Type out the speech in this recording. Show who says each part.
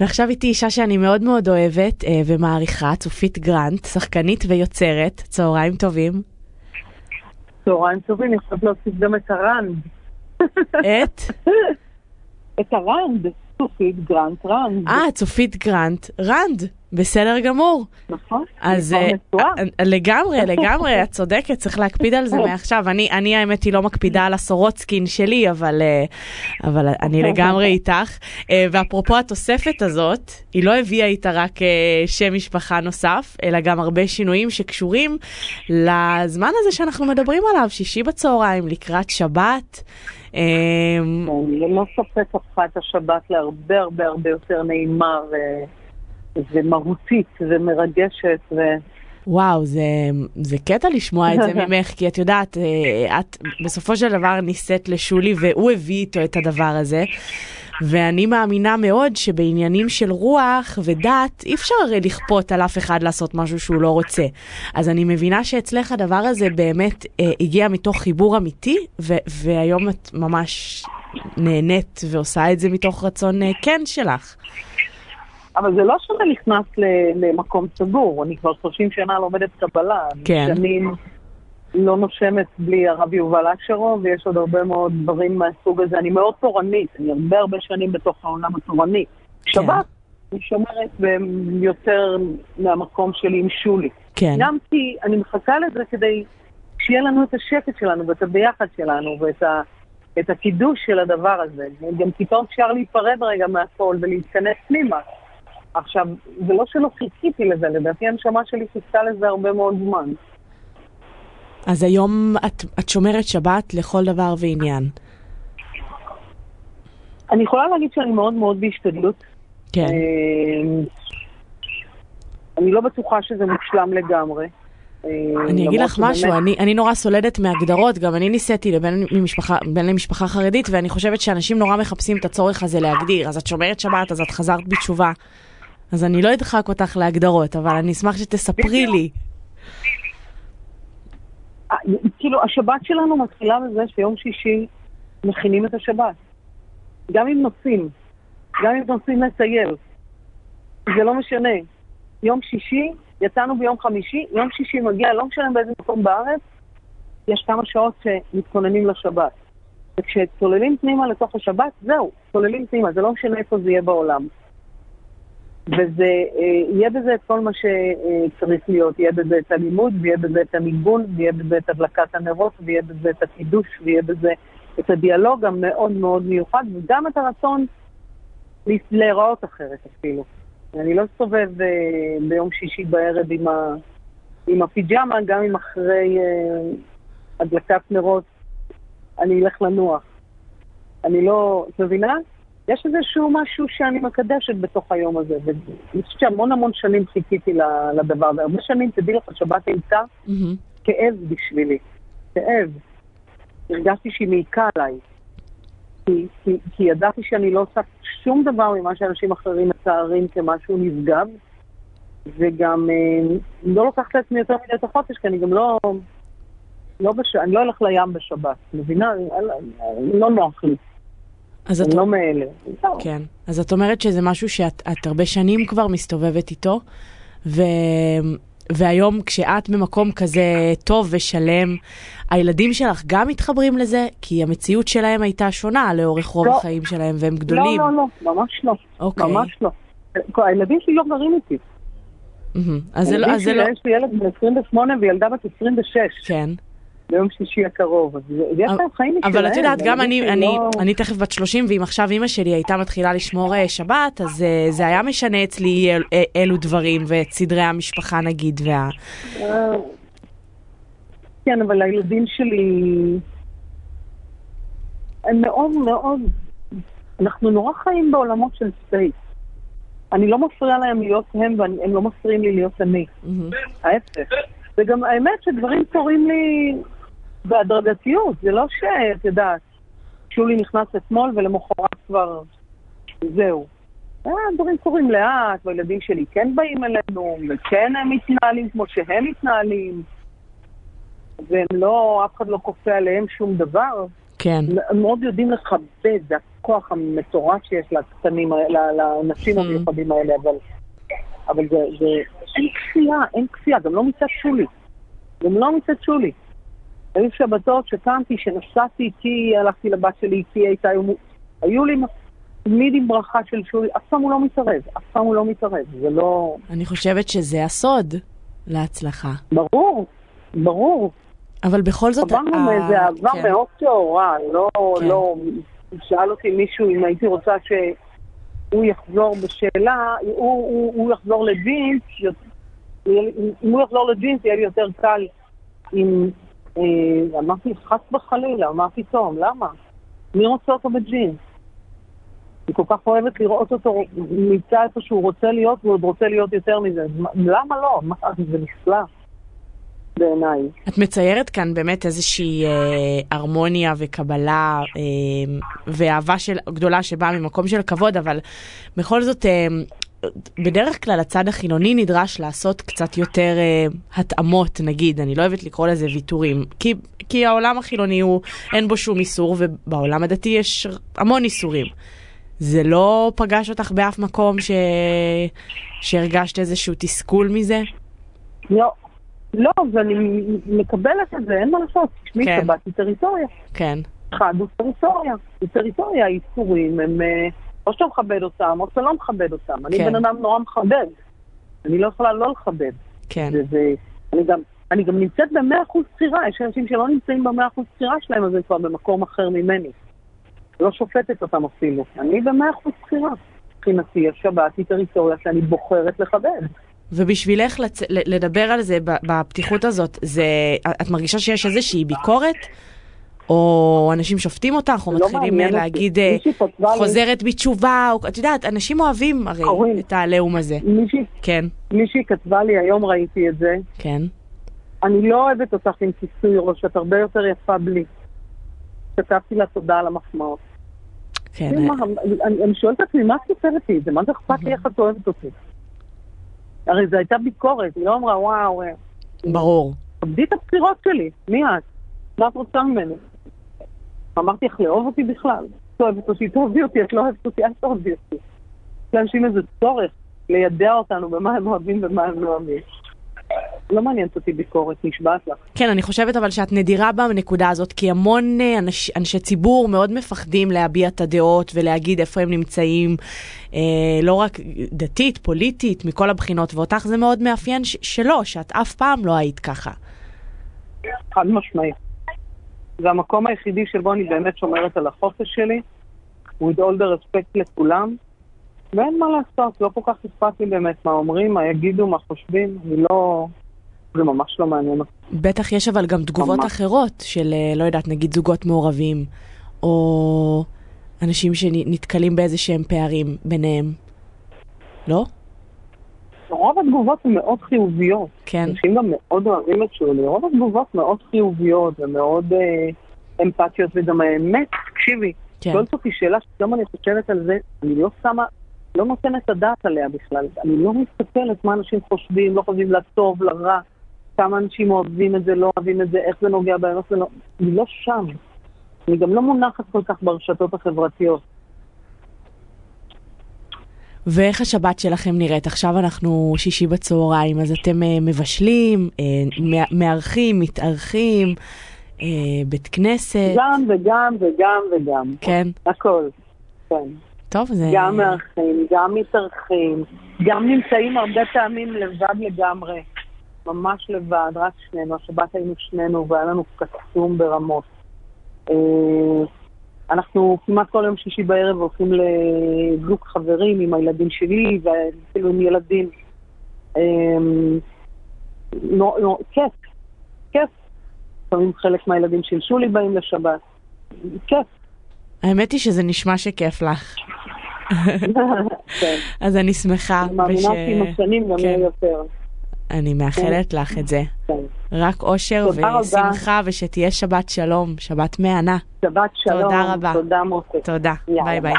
Speaker 1: ועכשיו איתי אישה שאני מאוד מאוד אוהבת אה, ומעריכה, צופית גרנט, שחקנית ויוצרת. צהריים טובים.
Speaker 2: צהריים טובים, יכולת להוסיף גם את הרנד.
Speaker 1: את?
Speaker 2: את הרנד, צופית גרנט רנד.
Speaker 1: אה, צופית גרנט רנד. בסדר גמור.
Speaker 2: נכון.
Speaker 1: אז uh, לגמרי, לגמרי, את צודקת, צריך להקפיד על זה מעכשיו. אני, אני האמת היא לא מקפידה על הסורוצקין שלי, אבל, uh, אבל אני לגמרי איתך. Uh, ואפרופו התוספת הזאת, היא לא הביאה איתה רק uh, שם משפחה נוסף, אלא גם הרבה שינויים שקשורים לזמן הזה שאנחנו מדברים עליו, שישי בצהריים, לקראת שבת.
Speaker 2: ללא ספק הפכה את השבת להרבה הרבה הרבה יותר נעימה. ומהותית ומרגשת. ו...
Speaker 1: וואו, זה, זה קטע לשמוע את זה ממך, כי את יודעת, אה, את בסופו של דבר נישאת לשולי והוא הביא איתו את הדבר הזה. ואני מאמינה מאוד שבעניינים של רוח ודת אי אפשר הרי לכפות על אף אחד לעשות משהו שהוא לא רוצה. אז אני מבינה שאצלך הדבר הזה באמת אה, הגיע מתוך חיבור אמיתי, ו- והיום את ממש נהנית ועושה את זה מתוך רצון אה, כן שלך.
Speaker 2: אבל זה לא שזה נכנס למקום סגור, אני כבר 30 שנה לומדת קבלה.
Speaker 1: כן.
Speaker 2: שנים לא נושמת בלי הרב יובל אשרו, ויש עוד הרבה מאוד דברים מהסוג הזה. אני מאוד תורנית, אני הרבה הרבה שנים בתוך העולם התורני. כן. שבת, אני שומרת יותר מהמקום שלי עם שולי.
Speaker 1: כן.
Speaker 2: גם כי אני מחכה לזה כדי שיהיה לנו את השקט שלנו ואת הביחד שלנו ואת ה... את הקידוש של הדבר הזה. גם פתאום אפשר להיפרד רגע מהכל ולהתכנס פנימה. עכשיו, זה לא שלא חיכיתי לזה, לדעתי הנשמה שלי חיכתה לזה הרבה מאוד זמן.
Speaker 1: אז היום את, את שומרת שבת לכל דבר ועניין.
Speaker 2: אני יכולה להגיד שאני מאוד מאוד בהשתדלות.
Speaker 1: כן.
Speaker 2: אה, אני לא בטוחה שזה מושלם לגמרי.
Speaker 1: אה, אני אגיד לך משהו, באמת... אני, אני נורא סולדת מהגדרות, גם אני ניסיתי לבן למשפחה, למשפחה חרדית, ואני חושבת שאנשים נורא מחפשים את הצורך הזה להגדיר. אז את שומרת שבת, אז את חזרת בתשובה. אז אני לא אדחק אותך להגדרות, אבל אני אשמח שתספרי לי.
Speaker 2: אה, כאילו, השבת שלנו מתחילה בזה שיום שישי מכינים את השבת. גם אם נוסעים, גם אם נוסעים לטייל. זה לא משנה. יום שישי, יצאנו ביום חמישי, יום שישי מגיע, לא משנה באיזה מקום בארץ, יש כמה שעות שמתכוננים לשבת. וכשצוללים פנימה לתוך השבת, זהו, צוללים פנימה, זה לא משנה איפה זה יהיה בעולם. וזה, אה, יהיה בזה את כל מה שצריך להיות, יהיה בזה את הלימוד, ויהיה בזה את הניגון, ויהיה בזה את הדלקת הנרות, ויהיה בזה את הקידוש, ויהיה בזה את הדיאלוג המאוד מאוד מיוחד, וגם את הרצון להיראות אחרת אפילו. אני לא אסתובב אה, ביום שישי בערב עם, ה, עם הפיג'מה, גם אם אחרי אה, הדלקת נרות אני אלך לנוח. אני לא, את מבינה? יש איזשהו משהו שאני מקדשת בתוך היום הזה, ואני חושבת שהמון המון שנים חיכיתי לדבר הזה. הרבה שנים, תדעי לך, שבת הייתה כאב בשבילי. כאב. הרגשתי שהיא מעיקה עליי. כי, כי, כי ידעתי שאני לא עושה שום דבר ממה שאנשים אחרים מצערים כמשהו נשגב, וגם אה, לא לוקחת לעצמי יותר מדי את החופש, כי אני גם לא... לא בש... אני לא הולך לים בשבת, מבינה? לא נוח לי.
Speaker 1: אז את...
Speaker 2: לא מאלה.
Speaker 1: כן. אז את אומרת שזה משהו שאת הרבה שנים כבר מסתובבת איתו, ו... והיום כשאת במקום כזה טוב ושלם, הילדים שלך גם מתחברים לזה? כי המציאות שלהם הייתה שונה לאורך רוב לא. החיים שלהם והם גדולים.
Speaker 2: לא, לא, לא, ממש לא.
Speaker 1: אוקיי.
Speaker 2: ממש לא. הילדים שלי לא גרים איתי.
Speaker 1: אז זה לא...
Speaker 2: יש לי ילד בן 28 וילדה בת 26.
Speaker 1: כן.
Speaker 2: ביום שישי הקרוב, אז יש להם חיים משלהם.
Speaker 1: אבל את יודעת, גם אני, אני, לא... אני תכף בת 30, ואם עכשיו אימא שלי הייתה מתחילה לשמור אה, שבת, אז uh, זה היה משנה אצלי אל, אל, אלו דברים, ואת סדרי המשפחה נגיד, וה...
Speaker 2: כן, אבל הילדים שלי, הם מאוד מאוד, אנחנו נורא חיים בעולמות של space. אני לא מפריעה להם להיות הם, והם לא מפריעים לי להיות אני. ההפך. וגם האמת שדברים קורים לי בהדרגתיות, זה לא שאת יודעת, שולי נכנס אתמול ולמחרת כבר זהו. אה, דברים קורים לאט, והילדים שלי כן באים אלינו, וכן הם מתנהלים כמו שהם מתנהלים, והם לא, אף אחד לא כופה עליהם שום דבר.
Speaker 1: כן.
Speaker 2: הם מאוד יודעים לכבד, זה הכוח המטורף שיש לקטנים, לאנשים
Speaker 1: Hmm.
Speaker 2: המיוחדים האלה, אבל, אבל זה, זה, אין כפייה, אין כפייה, גם לא מצד שולי. גם לא מצד שולי. היו שבתות שקמתי, שנסעתי איתי, הלכתי לבת שלי איתי, הייתה, היו, היו לי תמיד עם ברכה של שולי, אף פעם הוא לא מתערב, אף פעם הוא לא מתערב, זה לא...
Speaker 1: אני חושבת שזה הסוד להצלחה.
Speaker 2: ברור, ברור.
Speaker 1: אבל בכל זאת...
Speaker 2: עברנו
Speaker 1: ה-
Speaker 2: מאיזה אהבה
Speaker 1: כן.
Speaker 2: מאוד טהורה, לא,
Speaker 1: כן.
Speaker 2: לא, שאל אותי מישהו אם הייתי רוצה שהוא יחזור בשאלה, הוא, הוא, הוא יחזור לג'ינס, אם הוא יחזור לג'ינס יהיה לי יותר קל אה, אמרתי חס וחלילה, אמרתי טוב, למה? מי רוצה אותו בג'ינס? אני כל כך אוהבת לראות אותו נמצא איפה שהוא רוצה להיות, והוא עוד רוצה להיות יותר מזה. מה- למה לא? מה, זה נפלא בעיניי.
Speaker 1: את מציירת כאן באמת איזושהי אה, הרמוניה וקבלה אה, ואהבה של, גדולה שבאה ממקום של כבוד, אבל בכל זאת, אה, בדרך כלל הצד החילוני נדרש לעשות קצת יותר אה, התאמות, נגיד, אני לא אוהבת לקרוא לזה ויתורים, כי, כי העולם החילוני הוא, אין בו שום איסור, ובעולם הדתי יש המון איסורים. זה לא פגש אותך באף מקום ש... שהרגשת איזשהו תסכול מזה?
Speaker 2: לא, לא, ואני מקבלת את זה, אין מה לעשות. תשמעי,
Speaker 1: כן.
Speaker 2: שבת היא טריטוריה.
Speaker 1: כן,
Speaker 2: אחד הוא טריטוריה. היא טריטוריה, האיסורים הם... אה, או שאתה מכבד אותם, או שאתה לא מכבד אותם. אני
Speaker 1: כן.
Speaker 2: בן אדם נורא מכבד. אני לא יכולה לא לכבד.
Speaker 1: כן.
Speaker 2: וזה... אני גם... אני גם נמצאת במאה אחוז בחירה, יש אנשים שלא נמצאים במאה אחוז בחירה שלהם, אז הם כבר במקום אחר ממני. לא שופטת אותם אפילו. אני במאה אחוז בחירה. מבחינתי, השבת היא טריטוריה שאני בוחרת לכבד.
Speaker 1: ובשבילך לצ... לדבר על זה בפתיחות הזאת, זה... את מרגישה שיש איזושהי ביקורת? או אנשים שופטים אותך, או
Speaker 2: לא
Speaker 1: מתחילים
Speaker 2: מעניין.
Speaker 1: להגיד אה,
Speaker 2: כתבה לי-
Speaker 1: חוזרת בתשובה, או את יודעת, אנשים אוהבים הרי
Speaker 2: קוראים.
Speaker 1: את העליהום הזה.
Speaker 2: מישהי,
Speaker 1: כן,
Speaker 2: מישהי כתבה לי, היום ראיתי את זה,
Speaker 1: כן,
Speaker 2: אני לא אוהבת אותך עם כיסוי ראש, את הרבה יותר יפה בלי. כתבתי לה תודה על המחמאות.
Speaker 1: כן.
Speaker 2: מה, אני אני שואלת את עצמי, מה את כותבת לי את זה? מה זה אכפת לי איך את אוהבת אותי? הרי זו הייתה ביקורת, היא לא אמרה, וואו, אה,
Speaker 1: ברור.
Speaker 2: כבדי את הבחירות שלי, מי את? מה את רוצה ממני? אמרתי לך לאהוב אותי בכלל. את אוהבת אותי, תאהבי אותי, את לא אוהבת אותי, אל תאהבי אותי. לאנשים איזה צורך לידע אותנו במה הם אוהבים ומה הם לא אוהבים. לא מעניינת אותי ביקורת, נשבעת לך.
Speaker 1: כן, אני חושבת אבל שאת נדירה בנקודה הזאת, כי המון אה, אנש, אנשי ציבור מאוד מפחדים להביע את הדעות ולהגיד איפה הם נמצאים, אה, לא רק דתית, פוליטית, מכל הבחינות, ואותך זה מאוד מאפיין ש- שלא, שאת אף פעם לא היית ככה.
Speaker 2: חד משמעית. זה המקום היחידי שבו אני באמת שומרת על החופש שלי, with all the respect לכולם, ואין מה לעשות, לא כל כך אכפת לי באמת מה אומרים, מה יגידו, מה חושבים, אני לא... זה ממש לא מעניין אותי.
Speaker 1: בטח יש אבל גם תגובות
Speaker 2: ממש.
Speaker 1: אחרות של, אה, לא יודעת, נגיד זוגות מעורבים, או אנשים שנתקלים באיזה שהם פערים ביניהם. לא?
Speaker 2: התגובות הן מאוד חיוביות.
Speaker 1: כן.
Speaker 2: אנשים גם מאוד אוהבים את שולי, רוב התגובות מאוד חיוביות ומאוד אה, אמפתיות, וגם האמת, תקשיבי,
Speaker 1: כן.
Speaker 2: שואלת אותי שאלה שגם אני חושבת על זה, אני לא שמה, לא נותנת את הדעת עליה בכלל. אני לא מסתכלת מה אנשים חושבים, לא חושבים לטוב, לרע, כמה אנשים אוהבים את זה, לא אוהבים את זה, איך זה נוגע בהם, איך זה לא... אני לא שם. אני גם לא מונחת כל כך ברשתות החברתיות.
Speaker 1: ואיך השבת שלכם נראית? עכשיו אנחנו שישי בצהריים, אז אתם אה, מבשלים, אה, מא- מארחים, מתארחים, אה, בית כנסת.
Speaker 2: גם וגם וגם וגם.
Speaker 1: כן.
Speaker 2: הכל. כן.
Speaker 1: טוב, זה...
Speaker 2: גם מארחים, גם מתארחים, גם נמצאים הרבה פעמים לבד לגמרי. ממש לבד, רק שנינו. השבת היינו שנינו והיה לנו קסום ברמות. אנחנו כמעט כל יום שישי בערב הולכים לזוג חברים עם הילדים שלי ואפילו עם ילדים. אה, נו- נו- כיף, כיף. לפעמים חלק מהילדים של שולי באים לשבת. כיף.
Speaker 1: האמת היא שזה נשמע שכיף לך.
Speaker 2: כן.
Speaker 1: אז אני שמחה.
Speaker 2: אני מאמינה שעם השנים גם
Speaker 1: כן.
Speaker 2: יהיה יותר.
Speaker 1: אני מאחלת לך את זה.
Speaker 2: כן.
Speaker 1: רק אושר
Speaker 2: רבה.
Speaker 1: ושמחה, ושתהיה שבת שלום, שבת מהנה.
Speaker 2: שבת שלום.
Speaker 1: תודה רבה.
Speaker 2: תודה מותק.
Speaker 1: תודה. ביי.
Speaker 2: ביי.